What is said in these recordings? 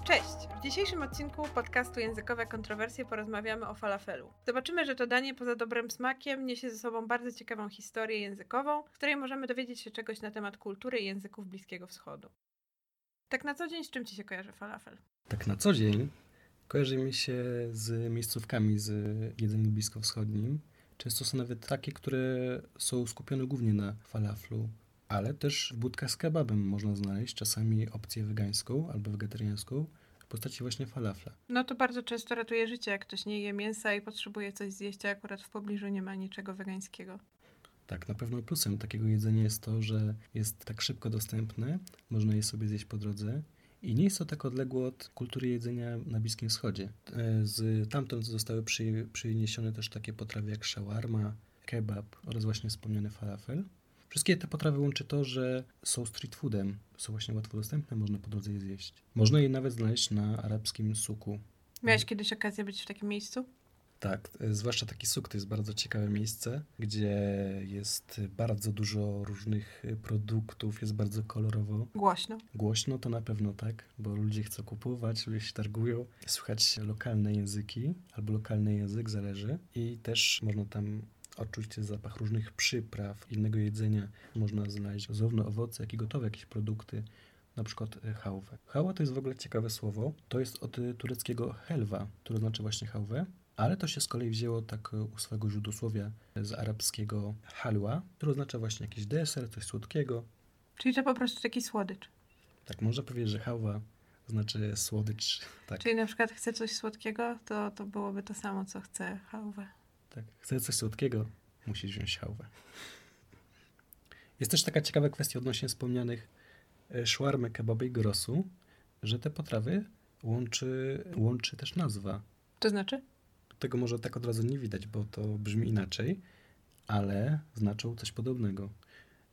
Cześć! W dzisiejszym odcinku podcastu Językowe Kontrowersje porozmawiamy o falafelu. Zobaczymy, że to danie poza dobrym smakiem niesie ze sobą bardzo ciekawą historię językową, w której możemy dowiedzieć się czegoś na temat kultury i języków Bliskiego Wschodu. Tak na co dzień z czym Ci się kojarzy falafel? Tak na co dzień kojarzy mi się z miejscówkami z jedzeniem bliskowschodnim. Często są nawet takie, które są skupione głównie na falaflu, ale też w budkach z kebabem można znaleźć czasami opcję wegańską albo wegetariańską w postaci właśnie falafla. No to bardzo często ratuje życie, jak ktoś nie je mięsa i potrzebuje coś zjeść, a akurat w pobliżu nie ma niczego wegańskiego. Tak, na pewno plusem takiego jedzenia jest to, że jest tak szybko dostępne, można je sobie zjeść po drodze i nie jest to tak odległo od kultury jedzenia na Bliskim Wschodzie. E, z tamtąd zostały przy, przyniesione też takie potrawy jak shawarma, kebab oraz właśnie wspomniany falafel. Wszystkie te potrawy łączy to, że są street foodem, są właśnie łatwo dostępne, można po drodze je zjeść. Można je nawet znaleźć na arabskim suku. Miałeś kiedyś okazję być w takim miejscu? Tak, e, zwłaszcza taki suk to jest bardzo ciekawe miejsce, gdzie jest bardzo dużo różnych e, produktów, jest bardzo kolorowo. Głośno. Głośno to na pewno tak, bo ludzie chcą kupować, ludzie się targują, słychać lokalne języki albo lokalny język, zależy. I też można tam odczuć zapach różnych przypraw, innego jedzenia. Można znaleźć zarówno owoce, jak i gotowe jakieś produkty, na przykład e, hałwę. Hałwa to jest w ogóle ciekawe słowo. To jest od e, tureckiego helwa, które znaczy właśnie hałwę, ale to się z kolei wzięło tak e, u swojego źródłosłowia z arabskiego halwa, które oznacza właśnie jakiś deser, coś słodkiego. Czyli to po prostu taki słodycz. Tak, można powiedzieć, że hałwa znaczy słodycz. Tak. Czyli na przykład chce coś słodkiego, to, to byłoby to samo, co chce hałwę. Tak, chce coś słodkiego, musisz wziąć hałwę. Jest też taka ciekawa kwestia odnośnie wspomnianych szwarmy, kebaby i grosu, że te potrawy łączy, łączy też nazwa. To znaczy? Tego może tak od razu nie widać, bo to brzmi inaczej, ale znaczą coś podobnego.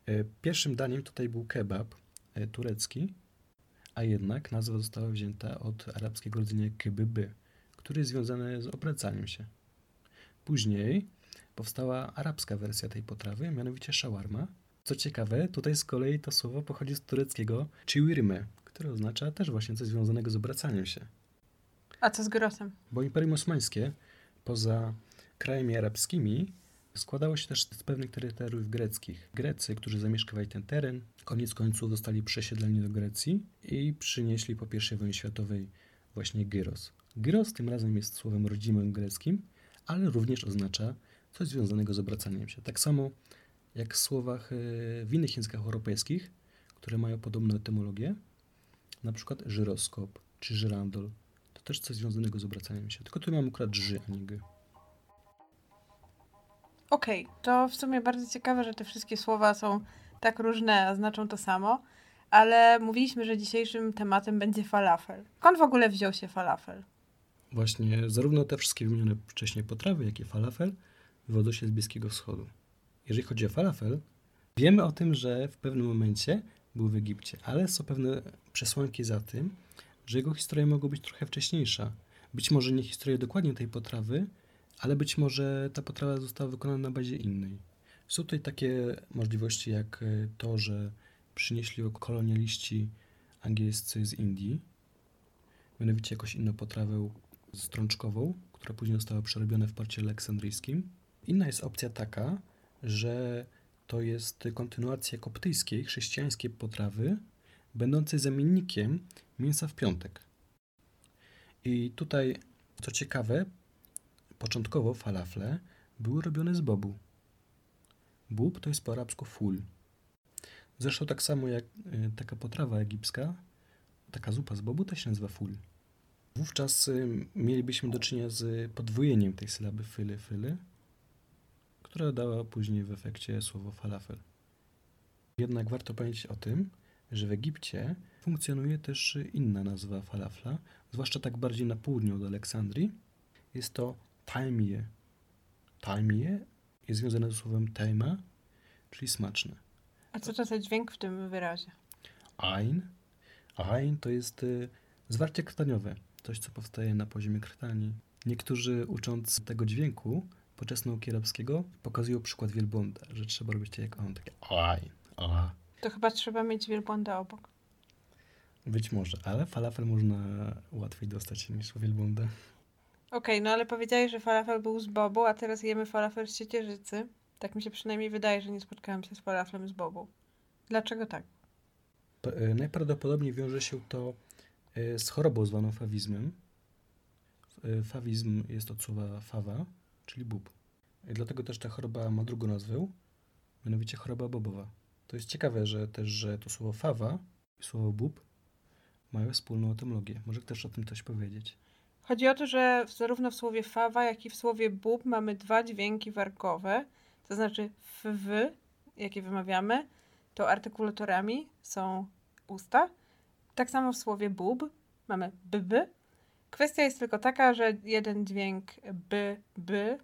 E, pierwszym daniem tutaj był kebab e, turecki, a jednak nazwa została wzięta od arabskiego rdzenia kebyby, który jest związany z obracaniem się. Później powstała arabska wersja tej potrawy, mianowicie shawarma. Co ciekawe, tutaj z kolei to słowo pochodzi z tureckiego chiwirme, które oznacza też właśnie coś związanego z obracaniem się. A co z grosem? Bo Imperium Osmańskie, poza krajami arabskimi, składało się też z pewnych terytoriów greckich. Grecy, którzy zamieszkiwali ten teren, koniec końców zostali przesiedleni do Grecji i przynieśli po I wojnie światowej właśnie gyros. Gyros tym razem jest słowem rodzimym greckim, ale również oznacza coś związanego z obracaniem się. Tak samo jak w słowach e, w innych językach europejskich, które mają podobną etymologię, na przykład żyroskop czy żyrandol, to też coś związanego z obracaniem się. Tylko tu mam akurat ży, a nie gy. Okej, okay, to w sumie bardzo ciekawe, że te wszystkie słowa są tak różne, a znaczą to samo, ale mówiliśmy, że dzisiejszym tematem będzie falafel. Skąd w ogóle wziął się falafel? Właśnie zarówno te wszystkie wymienione wcześniej potrawy, jak i falafel wywodzą się z Bliskiego Wschodu. Jeżeli chodzi o falafel, wiemy o tym, że w pewnym momencie był w Egipcie, ale są pewne przesłanki za tym, że jego historia mogła być trochę wcześniejsza. Być może nie historia dokładnie tej potrawy, ale być może ta potrawa została wykonana na bazie innej. Są tutaj takie możliwości jak e, to, że przynieśli ją kolonialiści angielscy z Indii, mianowicie jakąś inną potrawę strączkową, która później została przerobiona w porcie aleksandryjskim. Inna jest opcja taka, że to jest kontynuacja koptyjskiej, chrześcijańskiej potrawy, będącej zamiennikiem mięsa w piątek. I tutaj, co ciekawe, początkowo falafle były robione z bobu. Bób to jest po arabsku ful. Zresztą tak samo jak y, taka potrawa egipska, taka zupa z bobu też się nazywa ful. Wówczas y, mielibyśmy do czynienia z podwojeniem tej sylaby fyly, fyly, która dała później w efekcie słowo falafel. Jednak warto pamiętać o tym, że w Egipcie funkcjonuje też inna nazwa falafla, zwłaszcza tak bardziej na południu od Aleksandrii. Jest to taimie. Taimie jest związane ze słowem taima, czyli smaczne. A co to za dźwięk w tym wyrazie? Ain. Ain to jest y, zwarcie krtaniowe, coś co powstaje na poziomie krtani. Niektórzy ucząc tego dźwięku podczas nauki arabskiego pokazują przykład wielbłąda, że trzeba robić tak jak on, takie aj, a. To chyba trzeba mieć wielbłąda obok. Być może, ale falafel można łatwiej dostać niż wielbłąda. Okej, no ale powiedziałeś, że falafel był z bobu, a teraz jemy falafel z ciecierzycy. Tak mi się przynajmniej wydaje, że nie spotkałam się z falaflem z bobu. Dlaczego tak? P- e, Najprawdopodobniej wiąże się to z chorobą zwaną fawizmem. E, Fawizm jest od słowa fawa, czyli bób. Dlatego też ta choroba ma drugą nazwę, mianowicie choroba bobowa. To jest ciekawe, że też, że to słowo fawa i słowo bób mają wspólną etymologię. Może też o tym coś powiedzieć. Chodzi o to, że zarówno w słowie fawa, jak i w słowie bób mamy dwa dźwięki wargowe, to znaczy fw, jakie wymawiamy, to artykulatorami są usta. Tak samo w słowie bób mamy bb. Kwestia jest tylko taka, że jeden dźwięk b, b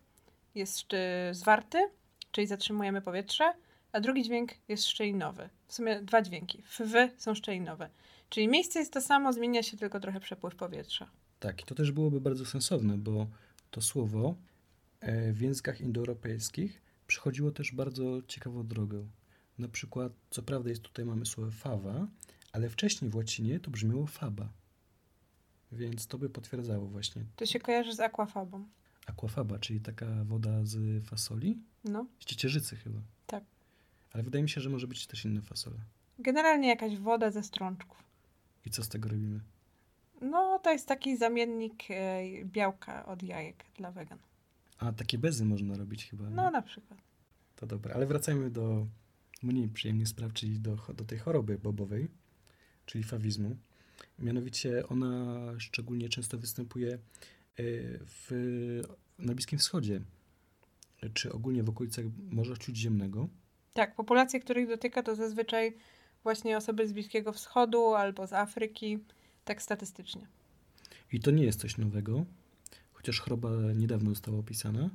jest zwarty, czyli zatrzymujemy powietrze, a drugi dźwięk jest szczelinowy. W sumie dwa dźwięki. Fw są szczelinowe. Czyli miejsce jest to samo, zmienia się tylko trochę przepływ powietrza. Tak, i to też byłoby bardzo sensowne, bo to słowo e, w językach indoeuropejskich przychodziło też bardzo ciekawą drogą. Na przykład, co prawda jest tutaj mamy słowo fawa, ale wcześniej w łacinie to brzmiało faba. Więc to by potwierdzało właśnie To się kojarzy z aquafabą. aquafaba, czyli taka woda z fasoli, No. z ciecierzycy chyba. Tak. Ale wydaje mi się, że może być też inna fasola. Generalnie jakaś woda ze strączków. I co z tego robimy? No, to jest taki zamiennik e, białka od jajek dla wegan. A, takie bezy można robić chyba. nie? No, na przykład. To dobra, ale wracajmy do mniej przyjemnych spraw, czyli do, do tej choroby bobowej, czyli fawizmu. Mianowicie ona szczególnie często występuje e, w, na Bliskim Wschodzie, czy ogólnie w okolicach Morza Śródziemnego. Tak, populacje, których dotyka, to zazwyczaj właśnie osoby z Bliskiego Wschodu albo z Afryki, tak statystycznie. I to nie jest coś nowego, chociaż choroba niedawno została opisana.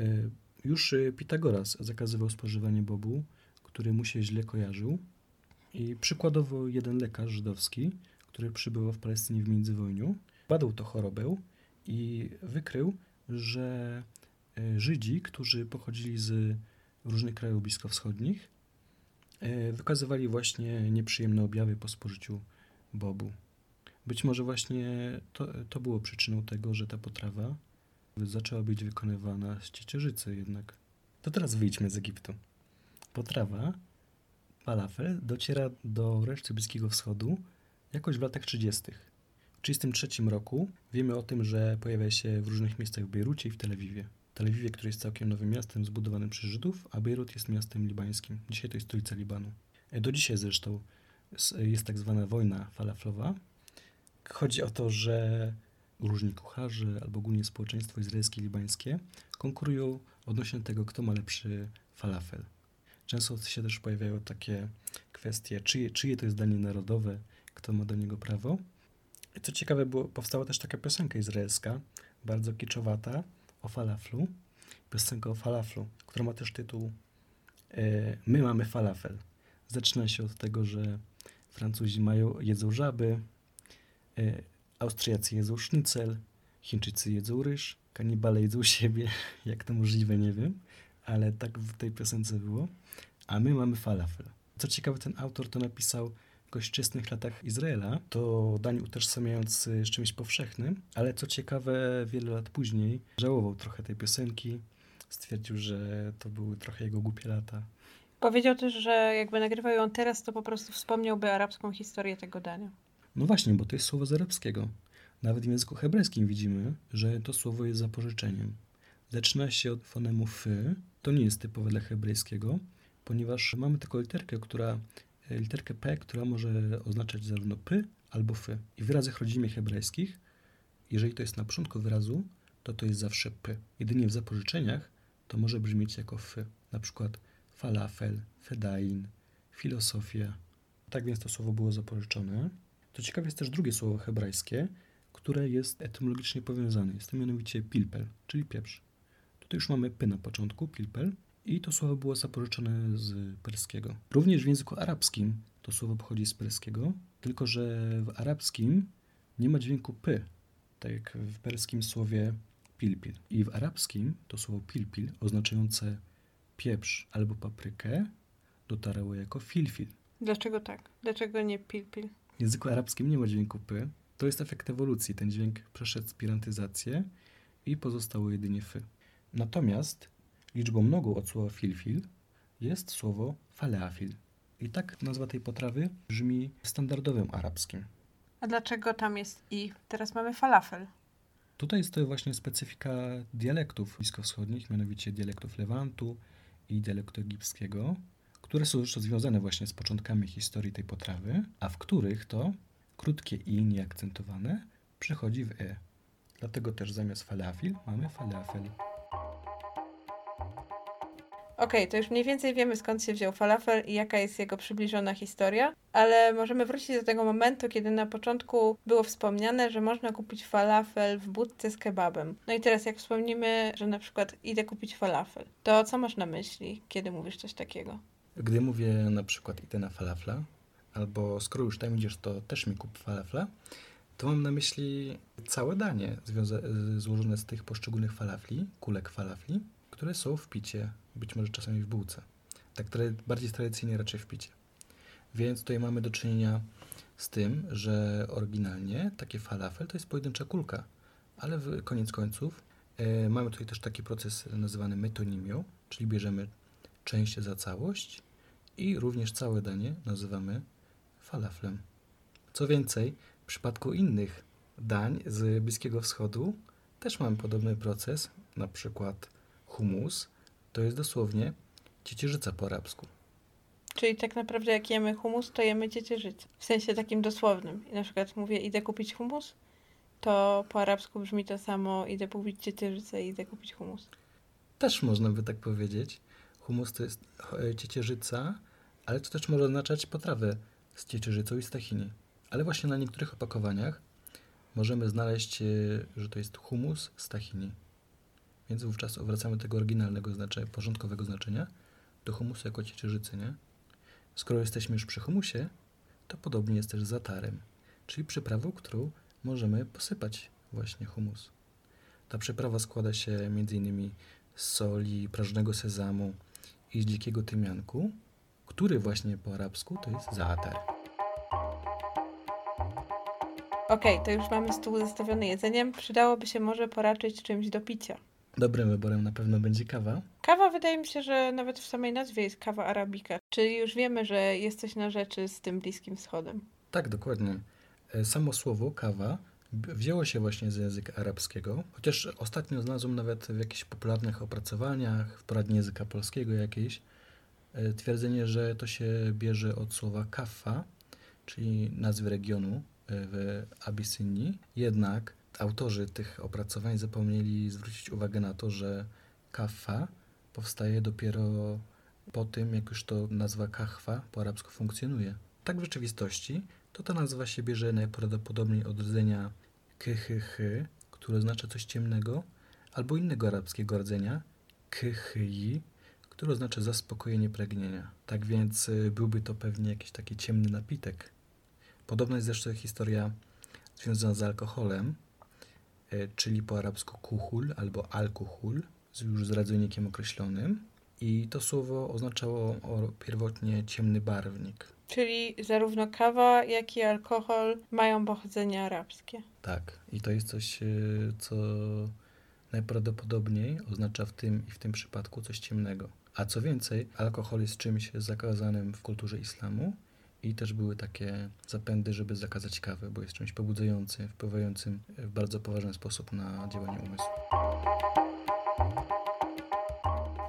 E, Już e, Pitagoras zakazywał spożywania bobu, który mu się źle kojarzył. I przykładowo jeden lekarz żydowski, który przybywał w Palestynie w międzywojniu, badał tę chorobę i wykrył, że e, Żydzi, którzy pochodzili z różnych krajów bliskowschodnich, e, wykazywali właśnie nieprzyjemne objawy po spożyciu bobu. Być może właśnie to, to było przyczyną tego, że ta potrawa zaczęła być wykonywana z ciecierzycy jednak. To teraz wyjdźmy z Egiptu. Potrawa, falafel, dociera do reszty Bliskiego Wschodu jakoś w latach 30. W 1933 roku wiemy o tym, że pojawia się w różnych miejscach w Bejrucie i w Tel Awiwie. Tel Awiwie, który jest całkiem nowym miastem zbudowanym przez Żydów, a Bejrut jest miastem libańskim. Dzisiaj to jest stolica Libanu. E, Do dzisiaj zresztą s- jest tak zwana wojna falaflowa. Chodzi o to, że różni kucharze albo ogólnie społeczeństwo izraelskie i libańskie konkurują odnośnie tego, kto ma lepszy falafel. Często się też pojawiają takie kwestie, czyje, czyje to jest danie narodowe, kto ma do niego prawo. I co ciekawe, było, powstała też taka piosenka izraelska, bardzo kiczowata, o falaflu. Piosenka o falaflu, która ma też tytuł e, My mamy falafel. Zaczyna się od tego, że Francuzi mają, jedzą żaby, e, Austriacy jedzą sznicel, Chińczycy jedzą ryż, kanibale jedzą siebie. Jak to możliwe, nie wiem, ale tak w tej piosence było. A my mamy falafel. Co ciekawe, ten autor to napisał w kościecznych latach Izraela, to dań utożsamiając z czymś powszechnym, ale co ciekawe, wiele lat później żałował trochę tej piosenki. Stwierdził, że to były trochę jego głupie lata. Powiedział też, że jakby nagrywał ją teraz, to po prostu wspomniałby arabską historię tego dania. No właśnie, bo to jest słowo z arabskiego. Nawet w języku hebrajskim widzimy, że to słowo jest zapożyczeniem. Zaczyna się od fonemu fy. To nie jest typowe dla hebrajskiego, ponieważ mamy taką literkę, która, e, literkę p, która może oznaczać zarówno p albo fy. I w wyrazach rodzimie hebrajskich, jeżeli to jest na początku wyrazu, to to jest zawsze p. Jedynie w zapożyczeniach to może brzmieć jako fy. Na przykład falafel, fedain, filozofia. Tak więc to słowo było zapożyczone. To ciekawe jest też drugie słowo hebrajskie, które jest etymologicznie powiązane. Jest to mianowicie pilpel, czyli pieprz. Tutaj już mamy p na początku, pilpel, i to słowo było zapożyczone z perskiego. Również w języku arabskim to słowo pochodzi z perskiego, tylko że w arabskim nie ma dźwięku p, tak jak w perskim słowie pilpil. I w arabskim to słowo pilpil, oznaczające pieprz albo paprykę, dotarło jako filfil. Dlaczego tak? Dlaczego nie pil-pil? W języku arabskim nie ma dźwięku P. To jest efekt ewolucji. Ten dźwięk przeszedł spirantyzację i pozostało jedynie F. Natomiast liczbą mnogą od słowa filfil jest słowo faleafil. I tak nazwa tej potrawy brzmi w standardowym arabskim. A dlaczego tam jest i? Teraz mamy falafel. Tutaj jest to właśnie specyfika dialektów bliskowschodnich, mianowicie dialektów Lewantu i dialektu egipskiego, które są już związane właśnie z początkami historii tej potrawy, a w których to krótkie i nieakcentowane przechodzi w e. Dlatego też zamiast falafil mamy falafel. Okej, to już mniej więcej wiemy skąd się wziął falafel i jaka jest jego przybliżona historia, ale możemy wrócić do tego momentu, kiedy na początku było wspomniane, że można kupić falafel w budce z kebabem. No i teraz jak wspomnimy, że na przykład idę kupić falafel, to co masz na myśli, kiedy mówisz coś takiego? Gdy mówię na przykład idę na falafla, albo skoro już tam idziesz, to też mi kup falafla, to mam na myśli całe danie złożone z tych poszczególnych falafli, kulek falafli, które są w picie, być może czasami w bułce. Tak bardziej tradycyjnie raczej w picie. Więc tutaj mamy do czynienia z tym, że oryginalnie takie falafel to jest pojedyncza kulka, ale w koniec końców e, mamy tutaj też taki proces nazywany metonimią, czyli bierzemy część za całość i również całe danie nazywamy falaflem. Co więcej, w przypadku innych dań z Bliskiego Wschodu też mamy podobny proces, na przykład humus, to jest dosłownie ciecierzyca po arabsku. Czyli tak naprawdę jak jemy humus, to jemy ciecierzycę. W sensie takim dosłownym. I na przykład mówię, idę kupić humus, to po arabsku brzmi to samo, idę kupić ciecierzycę i idę kupić humus. Też można by tak powiedzieć. Humus to jest e, ciecierzyca, ale to też może oznaczać potrawę z ciecierzycą i z tahini. Ale właśnie na niektórych opakowaniach możemy znaleźć, e, że to jest humus z tahini. Więc wówczas wracamy do tego oryginalnego znaczenia, porządkowego znaczenia do humusu jako ciecierzycy, nie? Skoro jesteśmy już przy humusie, to podobnie jest też z zatarem, czyli przyprawą, którą możemy posypać właśnie humus. Ta przyprawa składa się m.in. z soli, prażonego sezamu i z dzikiego tymianku, który właśnie po arabsku to jest zaatar. Okej, to już mamy stół zastawiony jedzeniem. Przydałoby się może poraczyć czymś do picia. Dobrym wyborem na pewno będzie kawa. Kawa wydaje mi się, że nawet w samej nazwie jest kawa arabika, czyli już wiemy, że jest coś na rzeczy z tym Bliskim Wschodem. Tak, dokładnie. E, Samo słowo kawa wzięło się właśnie z języka arabskiego, chociaż ostatnio znalazłem nawet w jakichś popularnych opracowaniach, w poradni języka polskiego jakiejś, e, twierdzenie, że to się bierze od słowa kaffa, czyli nazwy regionu e, w Abysynii. Jednak autorzy tych opracowań zapomnieli zwrócić uwagę na to, że kaffa powstaje dopiero po tym, jak już to nazwa kahwa po arabsku funkcjonuje. Tak w rzeczywistości to ta nazwa się bierze najprawdopodobniej od rdzenia kychychy, które oznacza coś ciemnego, albo innego arabskiego rdzenia kychyi, które oznacza zaspokojenie pragnienia. Tak więc y, byłby to pewnie jakiś taki ciemny napitek. Podobna jest zresztą historia związana z alkoholem, czyli po arabsku kuhul albo alkohol, już z rodzajnikiem określonym. I to słowo oznaczało pierwotnie ciemny barwnik. Czyli zarówno kawa, jak i alkohol mają pochodzenie arabskie. Tak, i to jest coś, y, co najprawdopodobniej oznacza w tym i w tym przypadku coś ciemnego. A co więcej, alkohol jest czymś zakazanym w kulturze islamu i też były takie zapędy, żeby zakazać kawy, bo jest czymś pobudzającym, wpływającym w bardzo poważny sposób na działanie umysłu.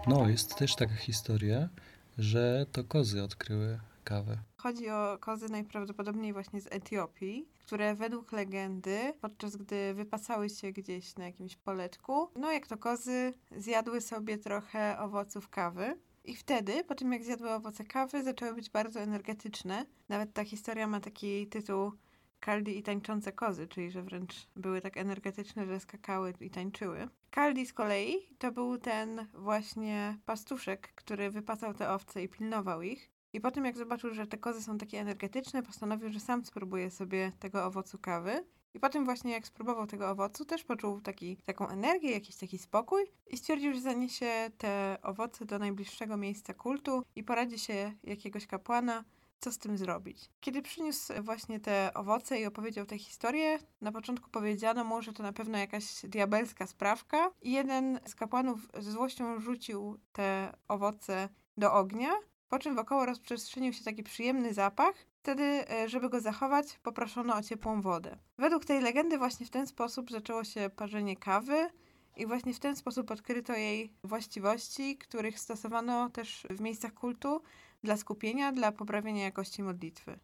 No, jest też taka historia, że to kozy odkryły kawę. Chodzi o kozy najprawdopodobniej właśnie z Etiopii, które według legendy, podczas gdy wypasały się gdzieś na jakimś poletku, no jak to kozy zjadły sobie trochę owoców kawy. I wtedy, po tym jak zjadły owoce kawy, zaczęły być bardzo energetyczne. Nawet ta historia ma taki tytuł Kaldi i tańczące kozy, czyli że wręcz były tak energetyczne, że skakały i tańczyły. Kaldi z kolei to był ten właśnie pastuszek, który wypasał te owce i pilnował ich. I po tym, jak zobaczył, że te kozy są takie energetyczne, postanowił, że sam spróbuje sobie tego owocu kawy. I po tym właśnie, jak spróbował tego owocu, też poczuł taki, taką energię, jakiś taki spokój i stwierdził, że zaniesie te owoce do najbliższego miejsca kultu i poradzi się jakiegoś kapłana, co z tym zrobić. Kiedy przyniósł właśnie te owoce i opowiedział tę historię, na początku powiedziano mu, że to na pewno jakaś diabelska sprawka i jeden z kapłanów ze złością rzucił te owoce do ognia, po czym wokoło rozprzestrzenił się taki przyjemny zapach. Wtedy, e, żeby go zachować, poproszono o ciepłą wodę. Według tej legendy właśnie w ten sposób zaczęło się parzenie kawy, i właśnie w ten sposób odkryto jej właściwości, których stosowano też w miejscach kultu dla skupienia, dla poprawienia jakości modlitwy.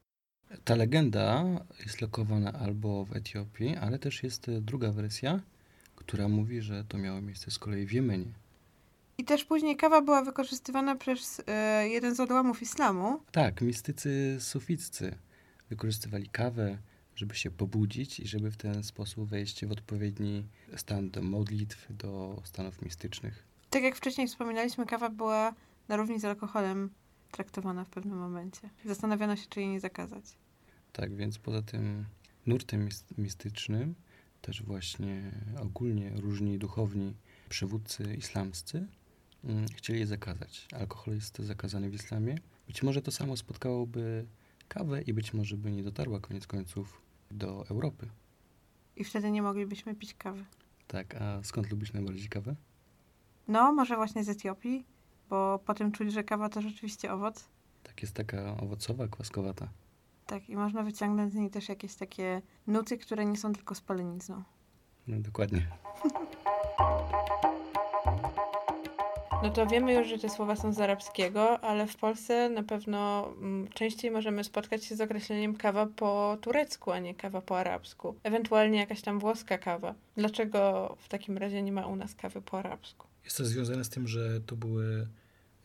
Ta legenda jest lokowana albo w Etiopii, ale też jest druga wersja, która mówi, że to miało miejsce z kolei w Jemenie. I też później kawa była wykorzystywana przez e, jeden z odłamów islamu. Tak, mistycy suficcy wykorzystywali kawę, żeby się pobudzić i żeby w ten sposób wejść w odpowiedni stan do modlitw, do stanów mistycznych. Tak jak wcześniej wspominaliśmy, kawa była na równi z alkoholem traktowana w pewnym momencie. Zastanawiano się, czy jej nie zakazać. Tak, więc poza tym nurtem mistycznym też właśnie ogólnie różni duchowni przywódcy islamscy chcieli je zakazać. Alkohol jest zakazany w islamie. Być może to samo spotkałoby kawę i być może by nie dotarła koniec końców do Europy. I wtedy nie moglibyśmy pić kawy. Tak, a skąd lubisz najbardziej kawę? No, może właśnie z Etiopii, bo potem czuć, że kawa to rzeczywiście owoc. Tak, jest taka owocowa, kwaskowata. Tak, i można wyciągnąć z niej też jakieś takie nuty, które nie są tylko spalenizną. No, dokładnie. No to wiemy już, że te słowa są z arabskiego, ale w Polsce na pewno mm, częściej możemy spotkać się z określeniem kawa po turecku, a nie kawa po arabsku. Ewentualnie jakaś tam włoska kawa. Dlaczego w takim razie nie ma u nas kawy po arabsku? Jest to związane z tym, że to były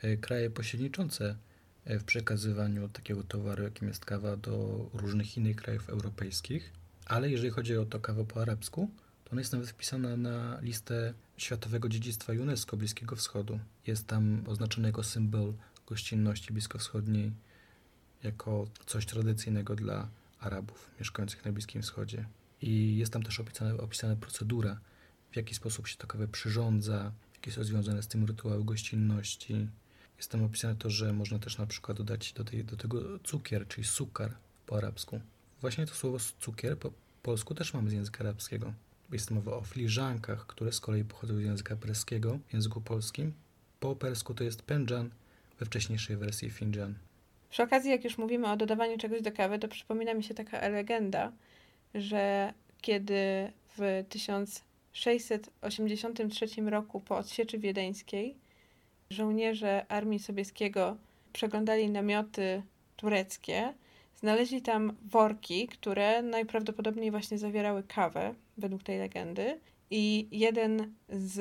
e, kraje pośredniczące e, w przekazywaniu takiego towaru, jakim jest kawa, do różnych innych krajów europejskich. Ale jeżeli chodzi o to kawę po arabsku, ona jest nawet wpisana na listę Światowego Dziedzictwa UNESCO Bliskiego Wschodu. Jest tam oznaczony jako symbol gościnności bliskowschodniej, jako coś tradycyjnego dla Arabów mieszkających na Bliskim Wschodzie. I jest tam też opisana, opisana procedura, w jaki sposób się to kawę przyrządza, jakie są związane z tym rytuały gościnności. Jest tam opisane to, że można też na przykład dodać do, tej, do tego cukier, czyli sukar po arabsku. Właśnie to słowo cukier po polsku też mamy z języka arabskiego. Jest mowa o filiżankach, które z kolei pochodzą z języka perskiego w języku polskim. Po persku to jest pendżan, we wcześniejszej wersji finjan. Przy okazji, jak już mówimy o dodawaniu czegoś do kawy, to przypomina mi się taka legenda, że kiedy w 1683 roku po odsieczy wiedeńskiej żołnierze Armii Sobieskiego przeglądali namioty tureckie, Znaleźli tam worki, które najprawdopodobniej właśnie zawierały kawę, według tej legendy. I jeden z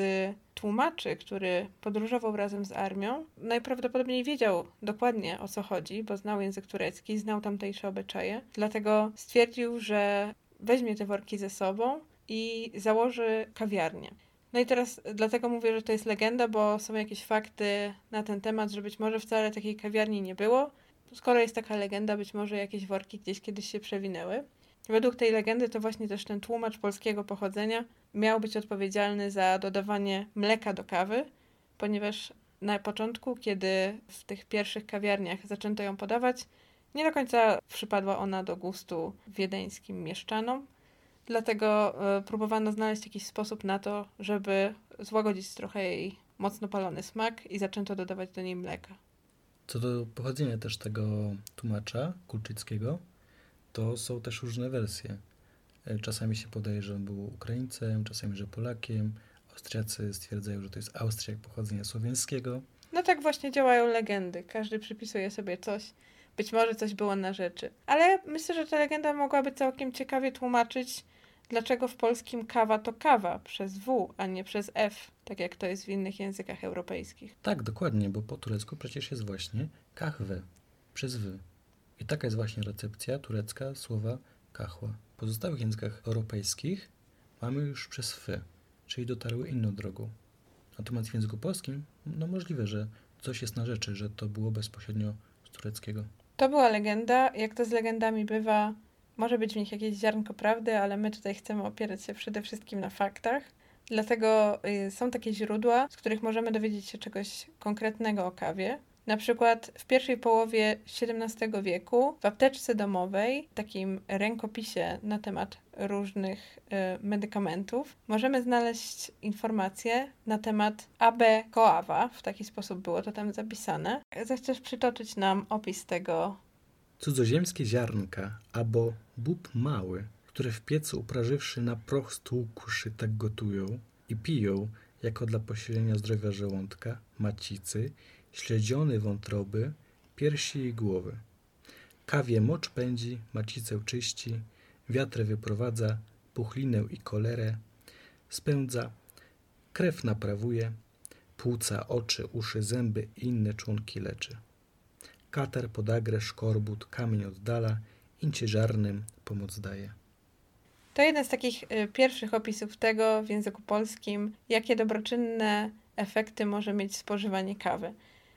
tłumaczy, który podróżował razem z armią, najprawdopodobniej wiedział dokładnie o co chodzi, bo znał język turecki, znał tamtejsze obyczaje. Dlatego stwierdził, że weźmie te worki ze sobą i założy kawiarnię. No i teraz dlatego mówię, że to jest legenda, bo są jakieś fakty na ten temat, że być może wcale takiej kawiarni nie było, skoro jest taka legenda, być może jakieś worki gdzieś kiedyś się przewinęły. Według tej legendy to właśnie też ten tłumacz polskiego pochodzenia miał być odpowiedzialny za dodawanie mleka do kawy, ponieważ na początku, kiedy w tych pierwszych kawiarniach zaczęto ją podawać, nie do końca przypadła ona do gustu wiedeńskim mieszczanom. Dlatego y, próbowano znaleźć jakiś sposób na to, żeby złagodzić trochę jej mocno palony smak i zaczęto dodawać do niej mleka. Co do pochodzenia też tego tłumacza kulczyckiego, to są też różne wersje. E, czasami się podaje, że on był Ukraińcem, czasami, że Polakiem. Austriacy stwierdzają, że to jest Austriak pochodzenia słowiańskiego. No tak właśnie działają legendy. Każdy przypisuje sobie coś. Być może coś było na rzeczy. Ale myślę, że ta legenda mogłaby całkiem ciekawie tłumaczyć dlaczego w polskim kawa to kawa przez W, a nie przez F, tak jak to jest w innych językach europejskich. Tak, dokładnie, bo po turecku przecież jest właśnie kahwe przez W. I taka jest właśnie recepcja turecka słowa kahła. W pozostałych językach europejskich mamy już przez F, czyli dotarły inną drogą. Natomiast w języku polskim, no możliwe, że coś jest na rzeczy, że to było bezpośrednio z tureckiego. To była legenda. Jak to z legendami bywa, może być w nich jakieś ziarnko prawdy, ale my tutaj chcemy opierać się przede wszystkim na faktach. Dlatego y, są takie źródła, z których możemy dowiedzieć się czegoś konkretnego o kawie. Na przykład w pierwszej połowie XVII wieku w apteczce domowej, takim rękopisie na temat różnych y, medykamentów, możemy znaleźć informacje na temat AB koawa. W taki sposób było to tam zapisane. Zechcesz przytoczyć nam opis tego? Cudzoziemskie ziarnka, albo bób mały, które w piecu uprażywszy na proch stłukłszy tak gotują i piją, jako dla posilenia zdrowia żołądka, macicy, śledziony wątroby, piersi i głowy. Kawie mocz pędzi, macicę czyści, wiatr wyprowadza, puchlinę i kolerę, spędza, krew naprawuje, płuca, oczy, uszy, zęby i inne członki leczy. Katar, podagrę, szkorbut, kamień oddala, incie żarnym pomoc daje. To jeden z takich y, pierwszych opisów tego w języku polskim, jakie dobroczynne efekty może mieć spożywanie kawy.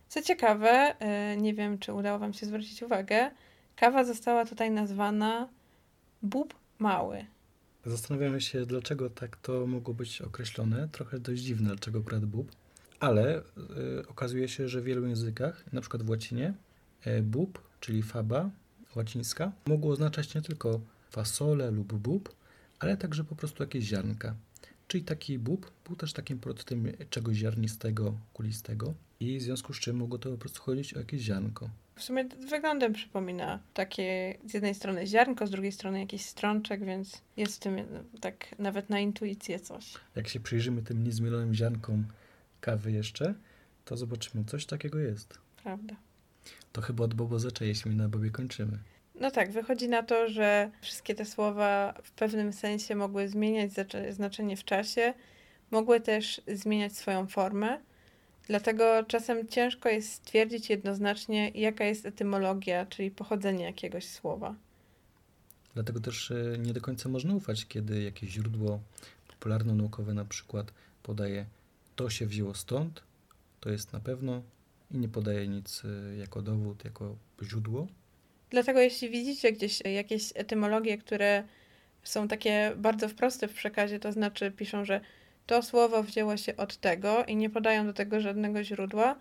Co ciekawe, y, nie wiem, czy udało Wam się zwrócić uwagę, kawa została tutaj nazwana bób mały. Zastanawiamy się, dlaczego tak to mogło być określone. Trochę dość dziwne, dlaczego akurat bób. Ale y, okazuje się, że w wielu językach, na przykład w łacinie, bób, czyli faba łacińska, mogło oznaczać nie tylko fasolę lub bób, ale także po prostu jakieś ziarnka. Czyli taki bób był też takim prototypem czegoś ziarnistego, kulistego i w związku z czym mogło to po prostu chodzić o jakieś ziarnko. W sumie wyglądem przypomina takie z jednej strony ziarnko, z drugiej strony jakiś strączek, więc jest w tym tak nawet na intuicję coś. Jak się przyjrzymy tym niezmielonym ziarnkom kawy jeszcze, to zobaczymy, coś takiego jest. Prawda. To chyba od Bobo zaczęliśmy, jeśli na Bobie kończymy. No tak, wychodzi na to, że wszystkie te słowa w pewnym sensie mogły zmieniać znaczenie w czasie, mogły też zmieniać swoją formę. Dlatego czasem ciężko jest stwierdzić jednoznacznie, jaka jest etymologia, czyli pochodzenie jakiegoś słowa. Dlatego też e, nie do końca można ufać, kiedy jakieś źródło popularno-naukowe na przykład podaje to się wzięło stąd, to jest na pewno i nie podaje nic e, jako dowód, jako źródło. Dlatego jeśli widzicie gdzieś jakieś etymologie, które są takie bardzo proste w przekazie, to znaczy piszą, że to słowo wzięło się od tego i nie podają do tego żadnego źródła,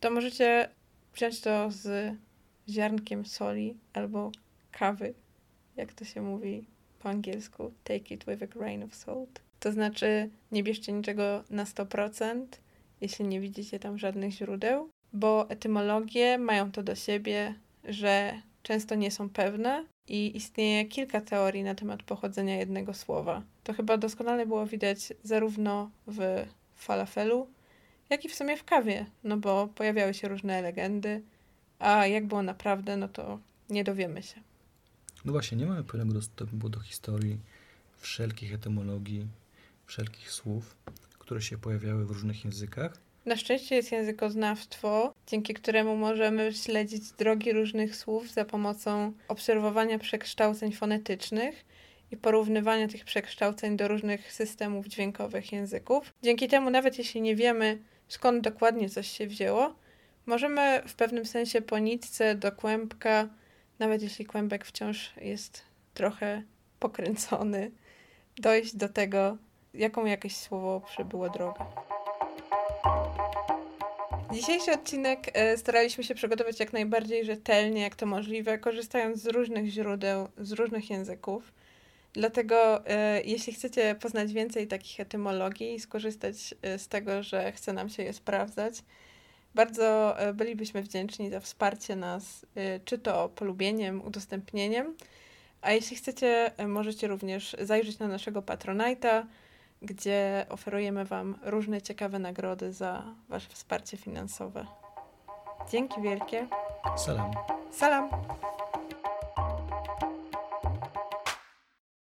to możecie wziąć to z ziarnkiem soli albo kawy, jak to się mówi po angielsku. Take it with a grain of salt. To znaczy, nie bierzcie niczego na 100%, jeśli nie widzicie tam żadnych źródeł, bo etymologie mają to do siebie, że często nie są pewne i istnieje kilka teorii na temat pochodzenia jednego słowa. To chyba doskonale było widać zarówno w falafelu, jak i w sumie w kawie, no bo pojawiały się różne legendy, a jak było naprawdę, no to nie dowiemy się. No właśnie, nie mamy pełnego dostępu do historii wszelkich etymologii, wszelkich słów, które się pojawiały w różnych językach. Na szczęście jest językoznawstwo, dzięki któremu możemy śledzić drogi różnych słów za pomocą obserwowania przekształceń fonetycznych i porównywania tych przekształceń do różnych systemów dźwiękowych języków. Dzięki temu, nawet jeśli nie wiemy skąd dokładnie coś się wzięło, możemy w pewnym sensie po nitce do kłębka, nawet jeśli kłębek wciąż jest trochę pokręcony, dojść do tego, jaką jakieś słowo przebyło drogę. Dzisiejszy odcinek e, staraliśmy się przygotować jak najbardziej rzetelnie, jak to możliwe, korzystając z różnych źródeł, z różnych języków. Dlatego, e, jeśli chcecie poznać więcej takich etymologii i skorzystać e, z tego, że chce nam się je sprawdzać, bardzo bylibyśmy wdzięczni za wsparcie nas, czy to polubieniem, udostępnieniem. A jeśli chcecie, możecie również zajrzeć na naszego Patronite'a gdzie oferujemy Wam różne ciekawe nagrody za Wasze wsparcie finansowe. Dzięki wielkie. Salam. Salam.